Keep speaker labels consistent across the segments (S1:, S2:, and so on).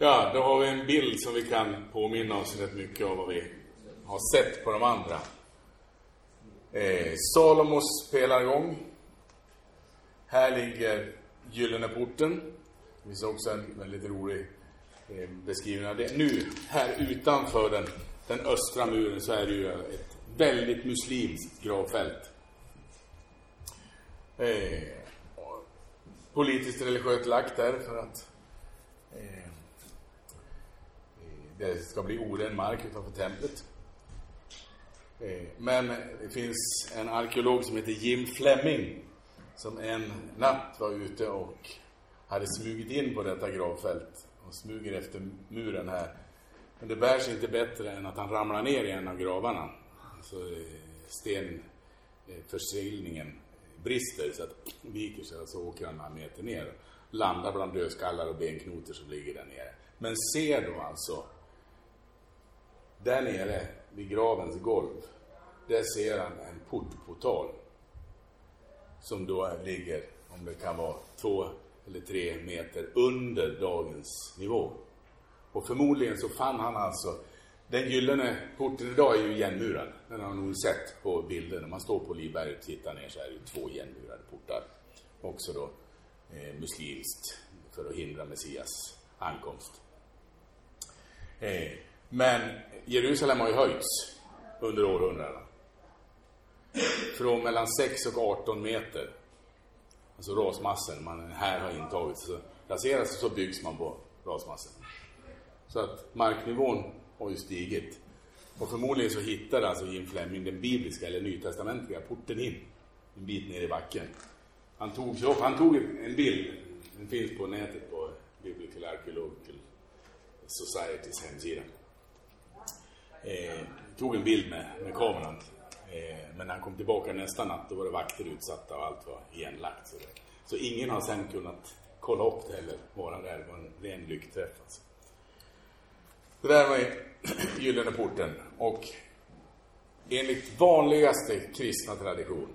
S1: Ja, då har vi en bild som vi kan påminna oss rätt mycket av vad vi har sett på de andra. Eh, Salomos pelargång. Här ligger Gyllene porten. Det finns också en väldigt rolig eh, beskrivning av det. Nu, här utanför den, den östra muren, så är det ju ett väldigt muslimskt gravfält. Eh, politiskt religiöst lagt där för att eh, det ska bli oren mark utanför templet. Eh, men det finns en arkeolog som heter Jim Fleming som en natt var ute och hade smugit in på detta gravfält och smuger efter muren här. Men det bär sig inte bättre än att han ramlar ner i en av gravarna. Alltså eh, stenförseglingen eh, brister så att viker sig och så åker han några meter ner. Landar bland dödskallar och benknotor som ligger där nere. Men ser då alltså där nere vid gravens golv, där ser han en portportal som då ligger, om det kan vara två eller tre meter under dagens nivå. Och förmodligen så fann han alltså den gyllene porten idag är ju igenmurad. Den har man nog sett på bilder. När man står på Livberget och tittar ner så är det två igenmurade portar. Också då eh, muslimskt för att hindra Messias ankomst. Eh, men Jerusalem har ju höjts under århundradena. Från mellan 6 och 18 meter. Alltså rasmassen man här har intagit. Så placeras och så byggs man på rasmassen. Så att marknivån har ju stigit. Och förmodligen så hittade alltså Jim Fleming den bibliska eller nytestamentliga porten in. En bit ner i backen. Han tog, han tog en bild. Den finns på nätet på Biblical Archaeological Societys hemsida eh, tog en bild med, med kameran. Eh, men när han kom tillbaka nästa natt då var det vakter utsatta och allt var igenlagt. Så, det. så ingen har sen kunnat kolla upp det heller, var han där. Det var en ren lyckträff. Alltså. Det där var Gyllene porten. Och enligt vanligaste kristna tradition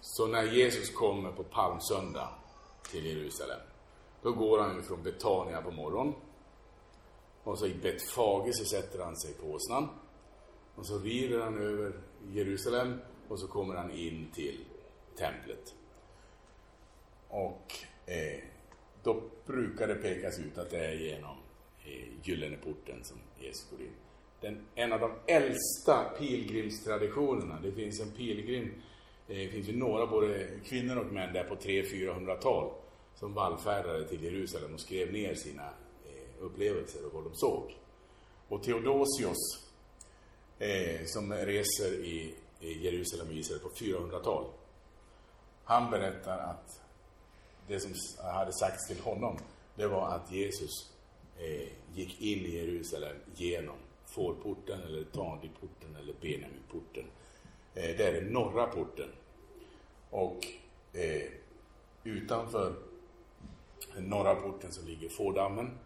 S1: så när Jesus kommer på palmsöndag till Jerusalem då går han ju från Betania på morgonen och så i Betfage så sätter han sig på åsnan. Och så rider han över Jerusalem och så kommer han in till templet. Och eh, då brukar det pekas ut att det är genom eh, Gyllene porten som Jesus går in. Den, en av de äldsta pilgrimstraditionerna, det finns en pilgrim, eh, det finns ju några både kvinnor och män där på 300-400-tal som vallfärdade till Jerusalem och skrev ner sina upplevelser och vad de såg. Och Theodosius, eh, som reser i, i Jerusalem och Israel på 400-talet, han berättar att det som hade sagts till honom, det var att Jesus eh, gick in i Jerusalem genom fårporten eller Tadiporten eller Benjaminporten. Eh, det är den norra porten. Och eh, utanför den norra porten så ligger Fårdammen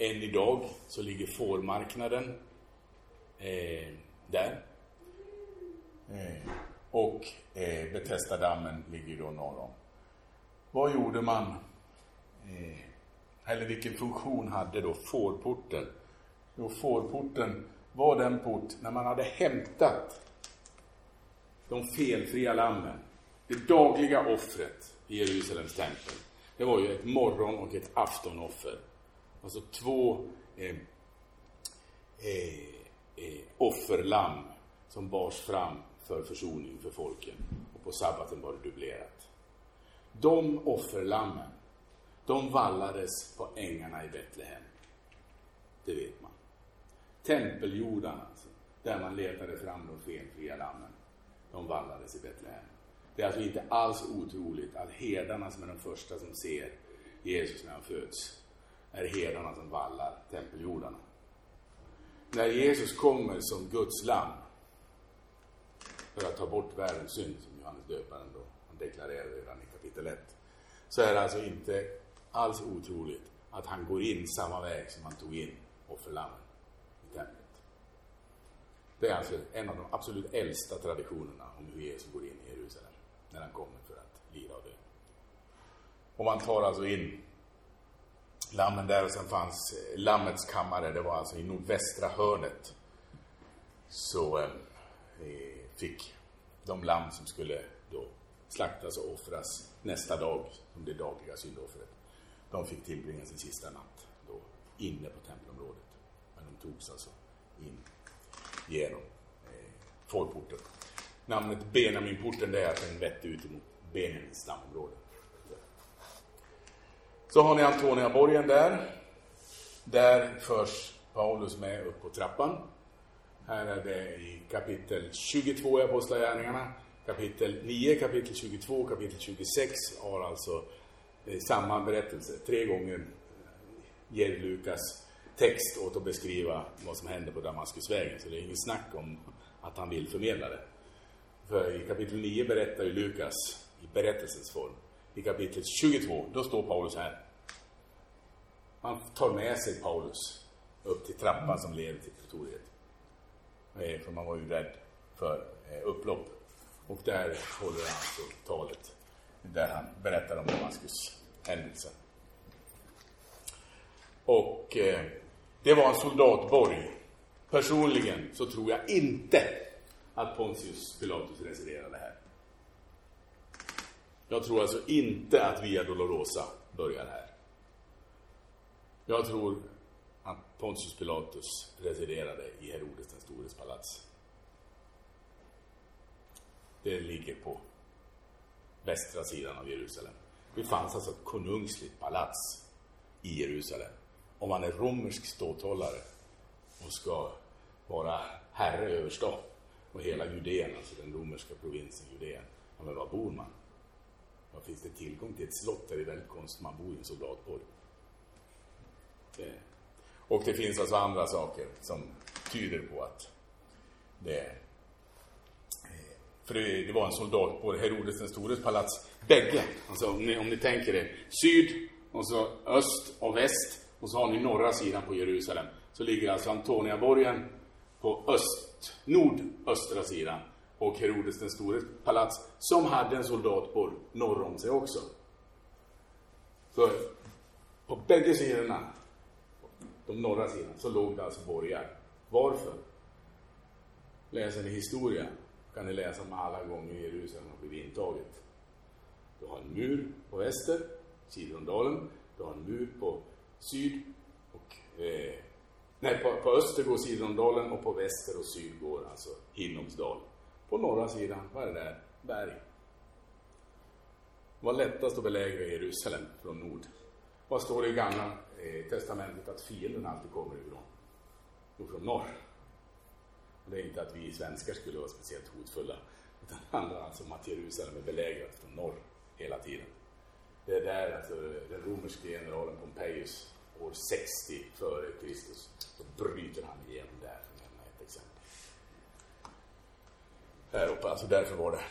S1: än idag så ligger fårmarknaden eh, där. Eh, och eh, Betestadammen ligger då norr om. Vad gjorde man? Eh, eller vilken funktion hade då fårporten? Jo, fårporten var den port när man hade hämtat de felfria lammen. Det dagliga offret i Jerusalems tempel. Det var ju ett morgon och ett aftonoffer. Alltså två eh, eh, eh, offerlamm som bars fram för försoning för folken. Och på sabbaten var det dubblerat. De offerlammen, de vallades på ängarna i Betlehem. Det vet man. Tempeljordarna, alltså, där man letade fram de felfria lammen, de vallades i Betlehem. Det är alltså inte alls otroligt att herdarna som är de första som ser Jesus när han föds, är herdarna som vallar tempeljordarna. När Jesus kommer som Guds lamm för att ta bort världens synd, som Johannes döparen då han deklarerade redan i kapitel 1, så är det alltså inte alls otroligt att han går in samma väg som han tog in offerlammen i templet. Det är alltså en av de absolut äldsta traditionerna om hur Jesus går in i Jerusalem när han kommer för att lida och dö. Och man tar alltså in lammen där och sen fanns eh, Lammets kammare, det var alltså i nordvästra hörnet. Så eh, fick de lamm som skulle då slaktas och offras nästa dag, som det dagliga syndoffret. De fick tillbringa sin sista natt då inne på tempelområdet. Men de togs alltså in genom eh, folkporten. Namnet Benaminporten det är alltså att den vette ut mot Benjamins stamområde. Så har ni Antoniaborgen där. Där förs Paulus med upp på trappan. Här är det i kapitel 22 i Apostlagärningarna. Kapitel 9, kapitel 22, kapitel 26 har alltså eh, samma berättelse. Tre gånger eh, ger Lukas text åt att beskriva vad som hände på Damaskusvägen. Så det är inget snack om att han vill förmedla det. För i kapitel 9 berättar ju Lukas i berättelsens form. I kapitel 22, då står Paulus här. Man tar med sig Paulus upp till trappan som leder till pretoriet. Eh, för man var ju rädd för eh, upplopp. Och där håller han alltså talet där han berättar om Damaskus händelsen. Och eh, det var en soldatborg. Personligen så tror jag inte att Pontius Pilatus reserverade här. Jag tror alltså inte att Via Dolorosa börjar här. Jag tror att Pontius Pilatus residerade i Herodes den stores palats. Det ligger på västra sidan av Jerusalem. Det fanns alltså ett konungsligt palats i Jerusalem. Om man är romersk ståthållare och ska vara herre över stan och hela Judeen, alltså den romerska provinsen Judeen. Ja, men var bor man? Var finns det tillgång till ett slott? Det är väldigt konstigt, man bor i en soldatborg. Det. Och det finns alltså andra saker som tyder på att det för det, det var en soldat på Herodes den stores palats. Bägge, alltså om ni, om ni tänker er, syd och så öst och väst och så har ni norra sidan på Jerusalem. Så ligger alltså Antoniaborgen på öst, nordöstra sidan och Herodes den stores palats som hade en soldatborg norr om sig också. Så på bägge sidorna, de norra sidorna, så låg det alltså borgar. Varför? Läser ni historia kan ni läsa om alla gånger Jerusalem har blivit intaget. Du har en mur på väster, Sidondalen. Du har en mur på syd och eh, nej, på, på, öster går Sidondalen och på väster och syd går alltså Hinnomsdalen. På norra sidan, vad är det där? Berg. Det var lättast att belägra Jerusalem från nord. Vad står det i gamla eh, testamentet att fienden alltid kommer ifrån? Jo, från norr. Och det är inte att vi svenskar skulle vara speciellt hotfulla. Utan det handlar alltså om att Jerusalem är belägrat från norr hela tiden. Det är där alltså, den romerske generalen Pompejus år 60 före Kristus, då bryter han igenom där, för att nämna ett exempel. Här uppe, alltså därför var det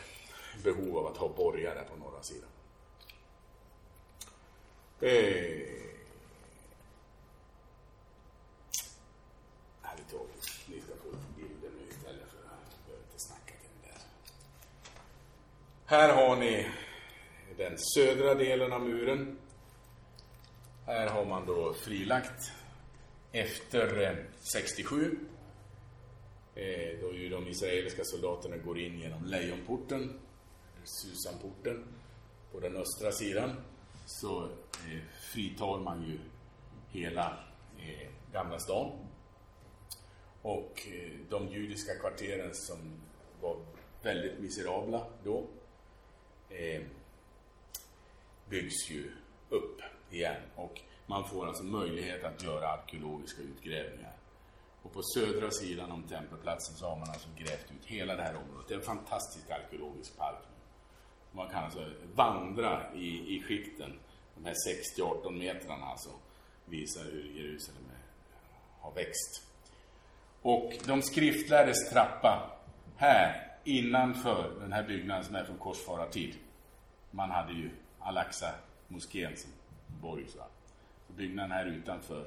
S1: behov av att ha borgare på norra sidan. Eh, Här har ni den södra delen av muren. Här har man då frilagt efter eh, 67 eh, då ju de israeliska soldaterna går in genom Lejonporten, Susanporten, på den östra sidan så eh, fritar man ju hela eh, Gamla stan. Och eh, de judiska kvarteren som var väldigt miserabla då eh, byggs ju upp igen och man får alltså möjlighet att göra arkeologiska utgrävningar. Och på södra sidan om tempelplatsen så har man alltså grävt ut hela det här området. Det är en fantastisk arkeologisk park. Man kan alltså vandra i, i skikten, de här 60-18 metrarna alltså, visar hur Jerusalem har växt. Och de skriftlärdes trappa här innanför den här byggnaden som är från korsfarartid. Man hade ju Al-Aqsa moskén som borg. Så. byggnaden här utanför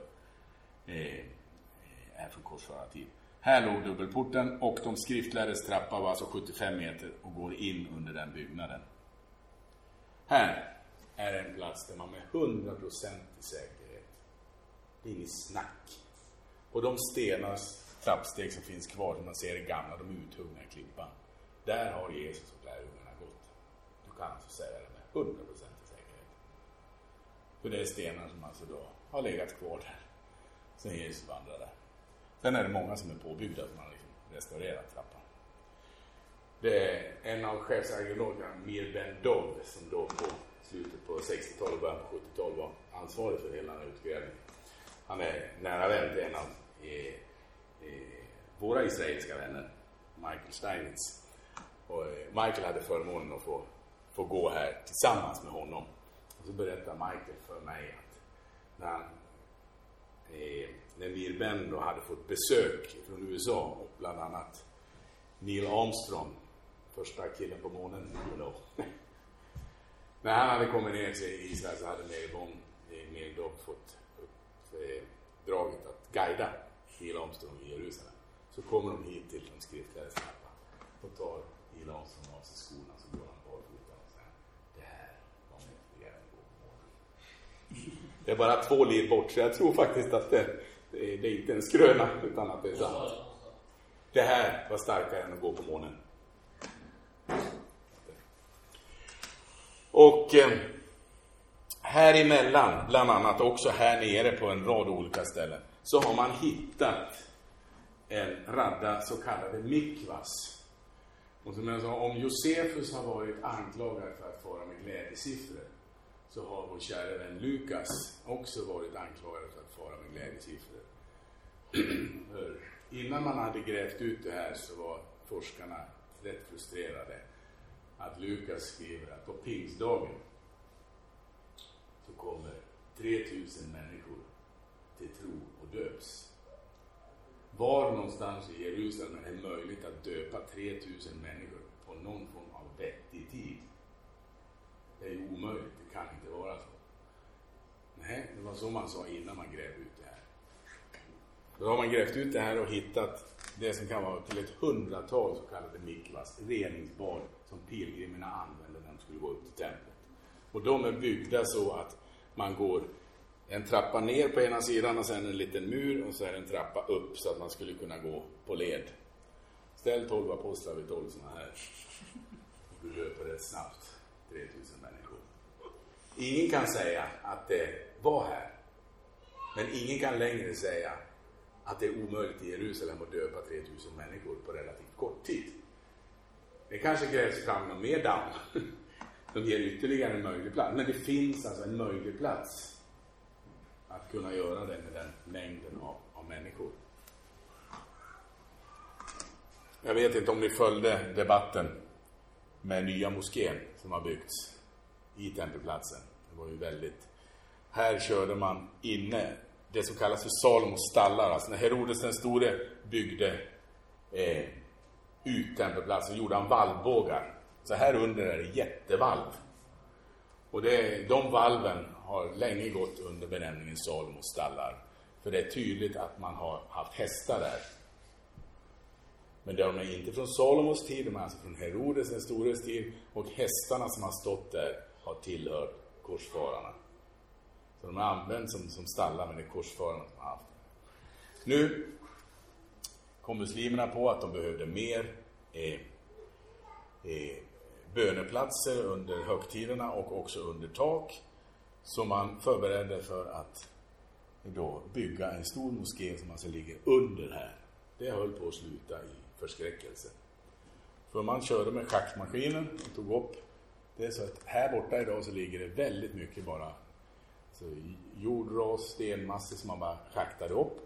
S1: eh, är från korsfarartid. Här låg dubbelporten och de skriftlärdes trappa var alltså 75 meter och går in under den byggnaden. Här är en plats där man med 100% säkerhet Det är inget snack. Och de stenar, trappsteg som finns kvar, som man ser är gamla, de är uthuggna i klippan. Där har Jesus och lärjungarna gått. Du kan alltså säga det med 100% säkerhet. För det är stenar som alltså då har legat kvar där sen Jesus vandrade. Sen är det många som är påbyggda, som har liksom restaurerat trappan. Det är en av chefsarkeologerna, Mir Ben Dov, som då på slutet på 60-talet, början på 70-talet var ansvarig för hela den här utgrävningen. Han är nära vän till en av eh, eh, våra israeliska vänner, Michael Steinitz. Och eh, Michael hade förmånen att få, få gå här tillsammans med honom. Och så berättar Michael för mig att när han eh, när Neil Ben då hade fått besök från USA och bland annat Neil Armstrong, första killen på månen då. när han hade kommit ner till Israel så hade Neil, bon, Neil fått uppdraget eh, att guida Neil Armstrong i Jerusalem. Så kommer de hit till de skriftliga snabba och tar Neil Armstrong av sig skorna så går han barfota och säger det här var mäktigare än gå på månen. Det är bara två liv bort så jag tror faktiskt att det det är, eh, det är inte en skröna, utan att det är sant. Det här var starkare än att gå på månen. Och eh, här emellan, bland annat också här nere på en rad olika ställen, så har man hittat en radda så kallade mikvas. Och som jag sa, om Josefus har varit anklagad för att fara med glädjesiffror, så har vår kära vän Lukas också varit anklagad för att fara med glädjesiffror. innan man hade grävt ut det här så var forskarna rätt frustrerade att Lukas skriver att på pingstdagen så kommer 3000 människor till tro och döps. Var någonstans i Jerusalem är det möjligt att döpa 3000 människor på någon form av vettig tid? Det är omöjligt, det kan inte vara så. Nej, det var så man sa innan man grävde ut det här. Då har man grävt ut det här och hittat det som kan vara till ett hundratal så kallade mikvas, reningsbad som pilgrimerna använde när de skulle gå upp till templet. Och de är byggda så att man går en trappa ner på ena sidan och sen en liten mur och så är en trappa upp så att man skulle kunna gå på led. Ställ 12 apostlar vid 12 sådana här. Och du löper rätt snabbt 3000 människor. Ingen kan säga att det var här. Men ingen kan längre säga att det är omöjligt i Jerusalem att döpa 3000 människor på relativt kort tid. Det kanske grävs fram någon mer damm som ger ytterligare en möjlig plats. Men det finns alltså en möjlig plats att kunna göra det med den mängden av, av människor. Jag vet inte om ni följde debatten med nya moskén som har byggts i tempelplatsen. Det var ju väldigt... Här körde man inne det som kallas för Salomos stallar. Alltså när Herodes den store byggde eh, ut tempelplatsen gjorde han valvbågar. Så här under är det jättevalv. Och det, de valven har länge gått under benämningen Salomos stallar. För det är tydligt att man har haft hästar där. Men de är inte från Salomos tid, de är alltså från Herodes den stores tid. Och hästarna som har stått där har tillhört korsfararna. Så de är använts som, som stallar, men det är korsfararna som har haft dem. Nu kom muslimerna på att de behövde mer eh, eh, böneplatser under högtiderna och också under tak. Så man förberedde för att då bygga en stor moské som alltså ligger under här. Det höll på att sluta i förskräckelse. För man körde med schaktmaskinen och tog upp det är så att här borta idag så ligger det väldigt mycket bara så jordras, stenmassor som man bara schaktade upp.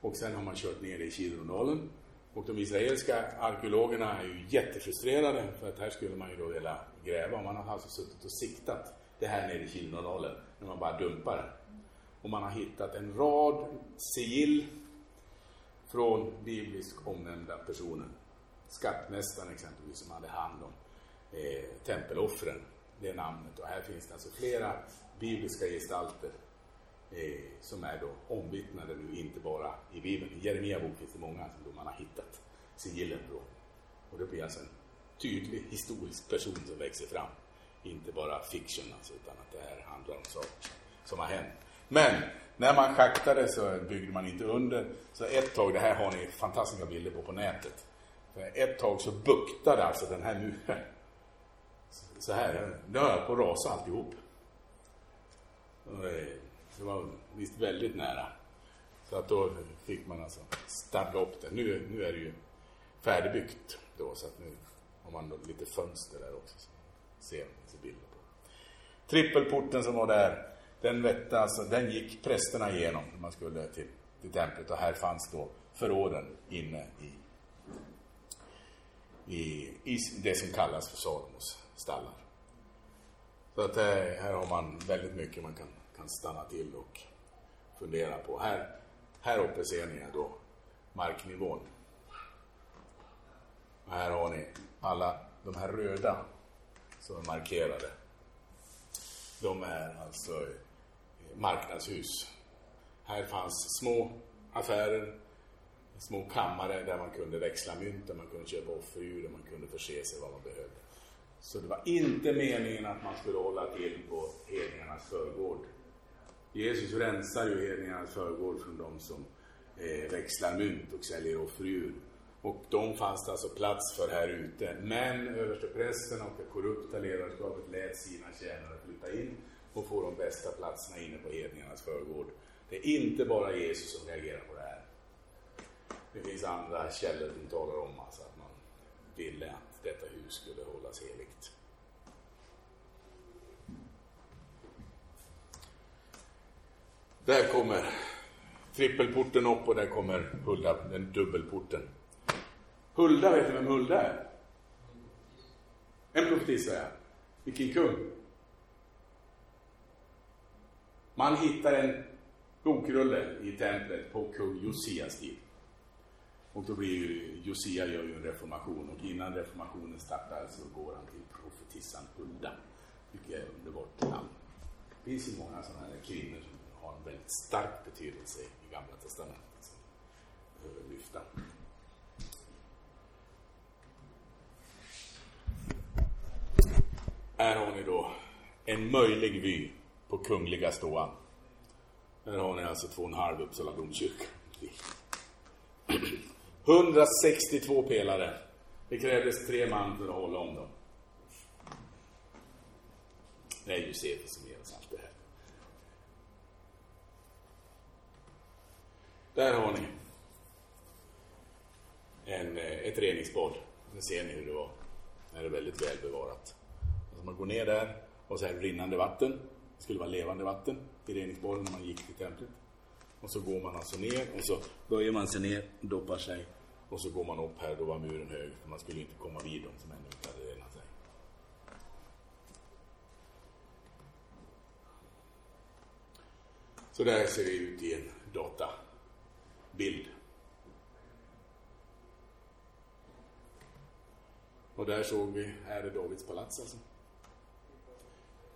S1: Och sen har man kört ner det i Kidronalen. Och de israeliska arkeologerna är ju jättefrustrerade för att här skulle man ju då vilja gräva. Man har alltså suttit och siktat det här nere i Kidronalen när man bara dumpar det. Och man har hittat en rad sigill från bibliskt omnämnda personer. Skattmästaren exempelvis som hade hand om eh, tempeloffren, det namnet. Och här finns det alltså flera bibliska gestalter eh, som är då omvittnade nu, inte bara i Bibeln. I Jeremia bok finns det många som då man har hittat sigillen från. Och det blir alltså en tydlig historisk person som växer fram. Inte bara fiction alltså, utan att det här handlar om saker som har hänt. Men när man schaktade så byggde man inte under. Så ett tag, det här har ni fantastiska bilder på på nätet. För ett tag så buktade alltså den här muren. Så här, nu höll på att rasa alltihop. Det var visst väldigt nära. Så att då fick man alltså stadga upp det. Nu, nu är det ju färdigbyggt då så att nu har man lite fönster där också. Så ser, ser bilder på. Trippelporten som var där, den, vette, alltså, den gick prästerna igenom när man skulle till, till templet och här fanns då förråden inne i, i, i det som kallas för Salomos stallar. Så att här, här har man väldigt mycket man kan, kan stanna till och fundera på. Här, här uppe ser ni då marknivån. Och här har ni alla de här röda som är markerade. De är alltså marknadshus. Här fanns små affärer, små kammare där man kunde växla mynt, där man kunde köpa offerdjur, och man kunde förse sig vad man behövde. Så det var inte meningen att man skulle hålla till på hedningarnas förgård. Jesus rensar ju hedningarnas förgård från de som eh, växlar mynt och säljer offerdjur. Och de fanns det alltså plats för här ute. Men översteprästen och det korrupta ledarskapet lät sina tjänare flytta in och få de bästa platserna inne på hedningarnas förgård. Det är inte bara Jesus som reagerar på det här. Det finns andra källor som talar om alltså att man ville att detta hus skulle hållas heligt. Där kommer trippelporten upp och där kommer Hulda, den dubbelporten. Hulda, vet ni vem Hulda är? En profetissa, ja. Vilken kung? Man hittar en bokrulle i templet på kung Josias tid. Och då blir ju, Josia gör ju en reformation och innan reformationen startar så går han till profetissan Hulda. Vilket är underbart namn. Det finns ju många sådana här kvinnor som har en väldigt stark betydelse i Gamla Testamentet som behöver lyfta. Här har ni då en möjlig vy på Kungliga ståan. Där har ni alltså två och en halv Uppsala domkyrka. 162 pelare. Det krävdes tre man för att hålla om dem. Det är Josefus som ger oss allt det här. Där har ni en, eh, ett reningsbad. Nu ser ni hur det var. Det är väldigt väl bevarat. Alltså man går ner där och så är det rinnande vatten. Det skulle vara levande vatten i reningsbaden när man gick till templet. Och så går man alltså ner och så böjer man sig ner, doppar sig och så går man upp här, då var muren hög för man skulle inte komma vid dem som ännu inte hade renat sig. Så där ser det ut i en databild. Och där såg vi, här är Davids palats alltså.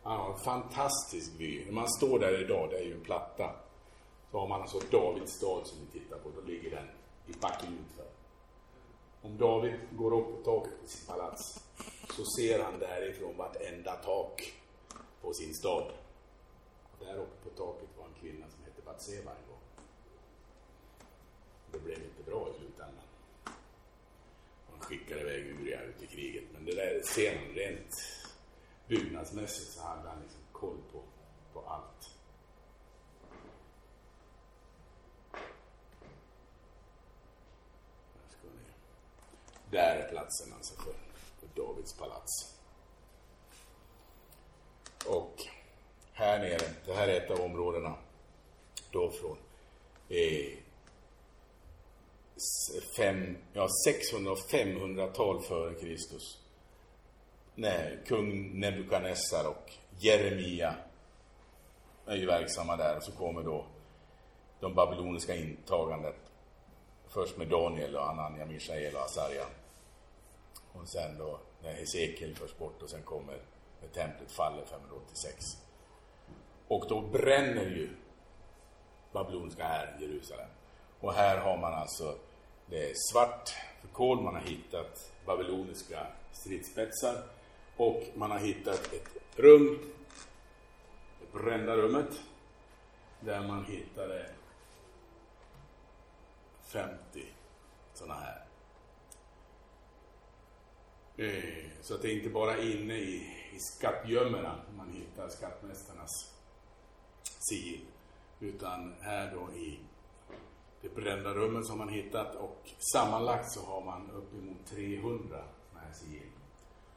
S1: Han har en fantastisk vy. När man står där idag, det är ju en platta, så har man alltså Davids stad som vi tittar på. Då ligger den i backen utför. Om David går upp på taket på sitt palats så ser han därifrån vartenda tak på sin stad. Och där uppe på taket var en kvinna som hette Batseba en gång. Det blev inte bra i slutändan. Han skickade iväg Uria ut i kriget. Men det där ser man rent byggnadsmässigt så hade han liksom koll på, på allt. Där är platsen alltså för, för Davids palats. Och här nere, det här är ett av områdena då från eh, fem, ja, 600 och 500-tal före Kristus. Nej, kung Nebukadnessar och Jeremia är ju verksamma där. Och så kommer då de babyloniska intagandet. Först med Daniel och Anania, Mishael och Asarja. Och sen då när Hesekiel förs bort och sen kommer när templet faller 586. Och då bränner ju babyloniska här Jerusalem. Och här har man alltså det är svart för kol, man har hittat babyloniska stridsspetsar och man har hittat ett rum, det brända rummet, där man hittade 50 sådana här. Eh, så att det är inte bara inne i, i skattgömmorna man hittar skattmästarnas sigill. Utan här då i det brända rummet som man hittat och sammanlagt så har man uppemot 300 sådana här sigill.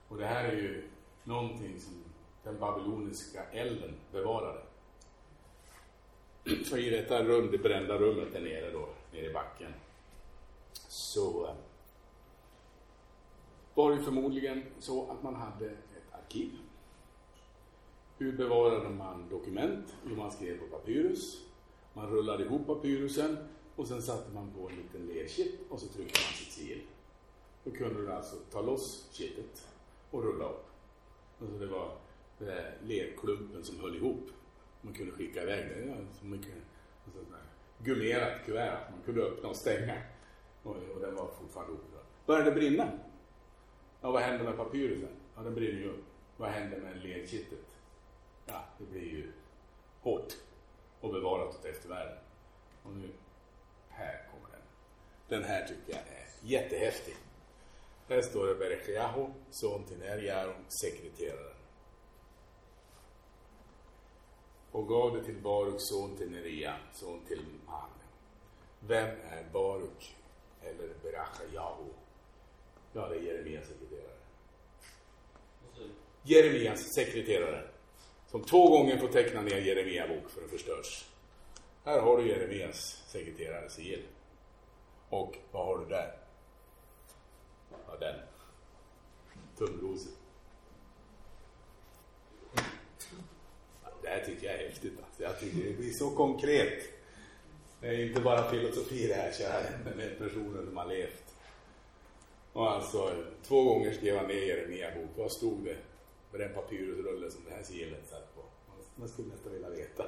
S1: Och det här är ju någonting som den babyloniska elden bevarade. Så i detta rum, det brända rummet där nere då, nere i backen, så eh, var det förmodligen så att man hade ett arkiv. Hur bevarade man dokument? Jo, man skrev på papyrus. Man rullade ihop papyrusen och sen satte man på en liten lerchip och så tryckte man sitt sigill. Då kunde du alltså ta loss kittet och rulla upp. Alltså det var den där lerklumpen som höll ihop. Man kunde skicka iväg det. Ja, så mycket, alltså, gummerat kuvert. Man kunde öppna och stänga. Och, och den var fortfarande oberörd. Började det brinna? Ja, vad hände med papyrusen? Ja, den brinner ju upp. Vad hände med lerkittet? Ja, det blir ju hårt och bevarat åt eftervärlden. Och nu, här kommer den. Den här tycker jag är jättehäftig. Här står det Berechiahu, son till Nerjaron, sekreteraren. Och gav det till Baruk, son till Neria, son till Mahane. Vem är Baruk eller Berechiahu? Ja, det är Jeremias sekreterare. Jeremias sekreterare. Som två gånger får teckna ner Jeremia bok för att förstörs. Här har du Jeremias sekreterare sigill. Och vad har du där? Ja, den. Tumrosen. Det här tycker jag är häftigt. Alltså. Jag tycker det blir så konkret. Det är inte bara filosofi det här, kära med personer som har levt. Och alltså, två gånger skrev han ner Jeremia bok. Vad stod det på den papyrusrulle som det här sigillet satt på? Man skulle nästan vilja veta.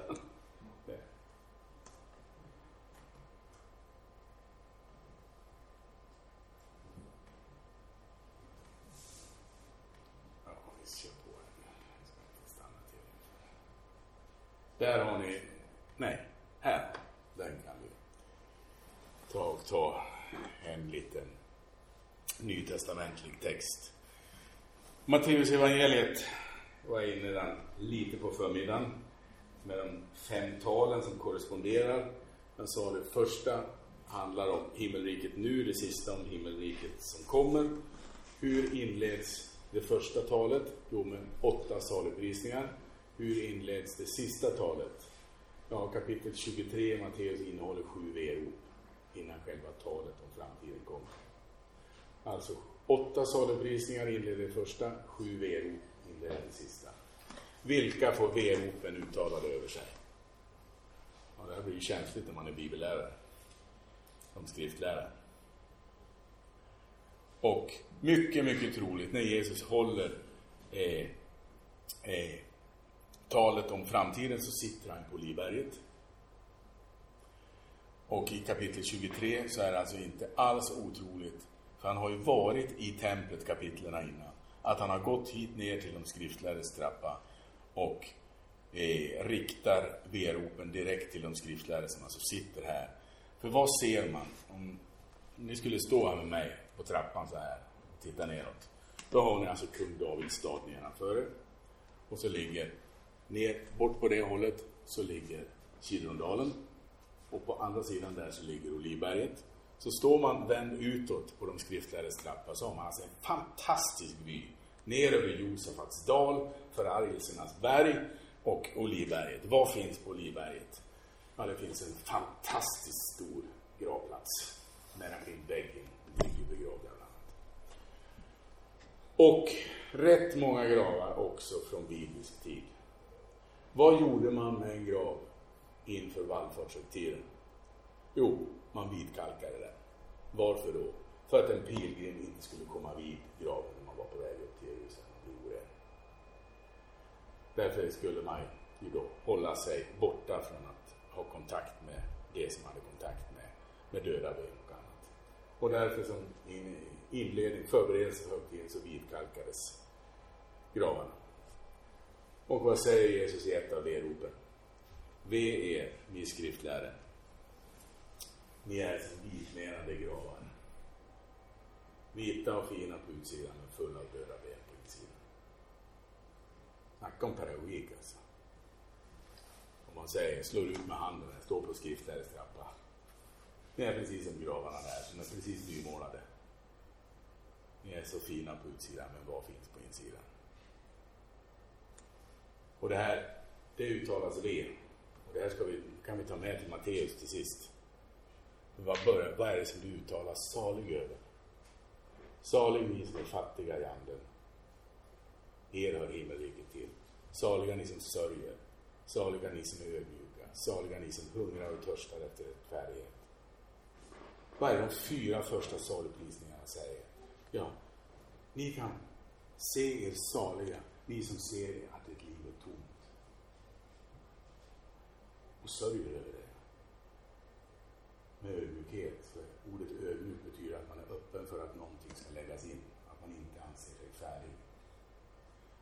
S1: Där har ni, nej, här, den kan vi ta och ta en liten nytestamentlig text. Matteus evangeliet var jag inne den lite på förmiddagen med de fem talen som korresponderar. Jag sa det första handlar om himmelriket nu, det sista om himmelriket som kommer. Hur inleds det första talet? Jo, med åtta saligprisningar. Hur inleds det sista talet? Ja, kapitel 23 i Matteus innehåller sju verop innan själva talet om framtiden kommer. Alltså åtta saluprisningar inleder det första, sju verop inleder det sista. Vilka får veropen uttalade över sig? Ja, det här blir ju känsligt när man är bibellärare. Som skriftlärare. Och mycket, mycket troligt när Jesus håller eh, eh, talet om framtiden så sitter han på Olivberget. Och i kapitel 23 så är det alltså inte alls otroligt, för han har ju varit i templet kapitlerna innan, att han har gått hit ner till de skriftlärdes trappa och eh, riktar veropen direkt till de skriftlärde som alltså sitter här. För vad ser man? Om ni skulle stå här med mig på trappan så här och titta neråt. Då har ni alltså kung Davids stad nedanför er. Och så ligger ner bort på det hållet så ligger Kirundalen och på andra sidan där så ligger Olivberget. Så står man vänd utåt på de skriftlärdes trappa så har man alltså en fantastisk vy ner över Josefats dal, förargelsernas berg och Olivberget. Vad finns på Olivberget? Ja, det finns en fantastiskt stor gravplats nära väggen ligger begravda bland annat. Och rätt många gravar också från biblisk tid. Vad gjorde man med en grav inför vallfartshögtiden? Jo, man vitkalkade den. Varför då? För att en pilgrim inte skulle komma vid graven när man var på väg upp till Jerusalem och bli oren. Därför skulle man ju då hålla sig borta från att ha kontakt med det som hade kontakt med, med döda ben och annat. Och därför som inledning, förberedelse för högtiden så vidkalkades gravarna. Och vad säger Jesus i ett av veropen? Ve er, ni skriftlärare. Ni är som vitmenade gravar. Vita och fina på utsidan men fulla av döda ben på utsidan. Snacka om pedagogik alltså. Om man säger, slår ut med handen, står på skriftlärares trappa. Ni är precis som gravarna där, som är precis nymålade. Ni är så fina på utsidan, men vad finns på insidan? Och det här, det uttalas ve. Och det här ska vi, kan vi ta med till Matteus till sist. Vad, börjar, vad är det som du uttalar salig över? Salig ni som är fattiga i anden. Er hör himmelriket till. Saliga ni som sörjer. Saliga ni som är ödmjuka. Saliga ni som hungrar och törstar efter rättfärdighet. Vad är de fyra första saligprisningarna säger? Ja, ni kan se er saliga, ni som ser att ert liv är tomt. Och sörjer över det. Med ödmjukhet, för ordet ödmjuk betyder att man är öppen för att någonting ska läggas in, att man inte anser sig färdig.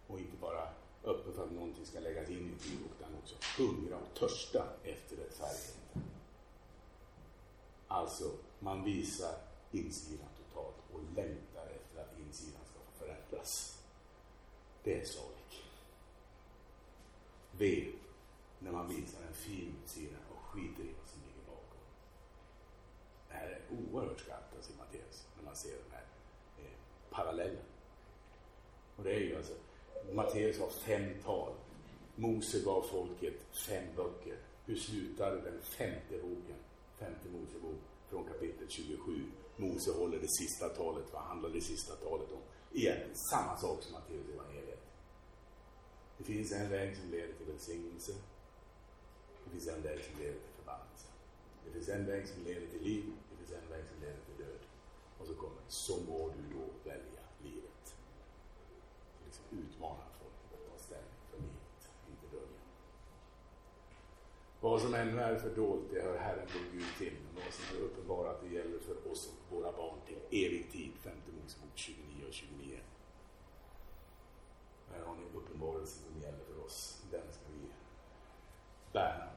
S1: Och inte bara öppen för att någonting ska läggas in i tid liv, utan också hungra och törsta efter rättfärdigheten. Alltså, man visar insidan totalt och längtar efter att insidan ska få förändras. Det är sorg. V, när man visar en fin sida och skiter i vad som ligger bakom. Det här är oerhört skarpt alltså, i Matteus, när man ser den här eh, parallellen. Och det är ju alltså, Matteus har fem tal. Mose gav folket fem böcker. Hur slutar den femte boken? Femte Mosebok från kapitel 27. Mose håller det sista talet. Vad handlar det sista talet om? Egentligen samma sak som Matteus evangeliet. Det finns en väg som leder till välsignelse. Det finns en väg som leder till förbannelse. Det finns en väg som leder till liv. Det finns en väg som leder till död. Och så kommer så må du då välja livet. Så liksom utmanar folk att ta ställning för livet, inte döden. Vad som ännu är fördolt, det hör Herren vår Gud till. Men vad som är uppenbarat, det gäller för oss och våra barn till evig tid. Femte Mosebok 29 och 29. Här har ni uppenbarelsen som gäller för oss. Den ska värna om.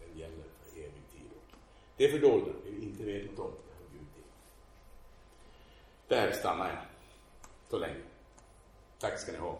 S1: Den gäller för evig tid. Det är fördolda, det vi inte vet något om, det hör Gud till. Där stannar jag. Så länge. Tack ska ni ha.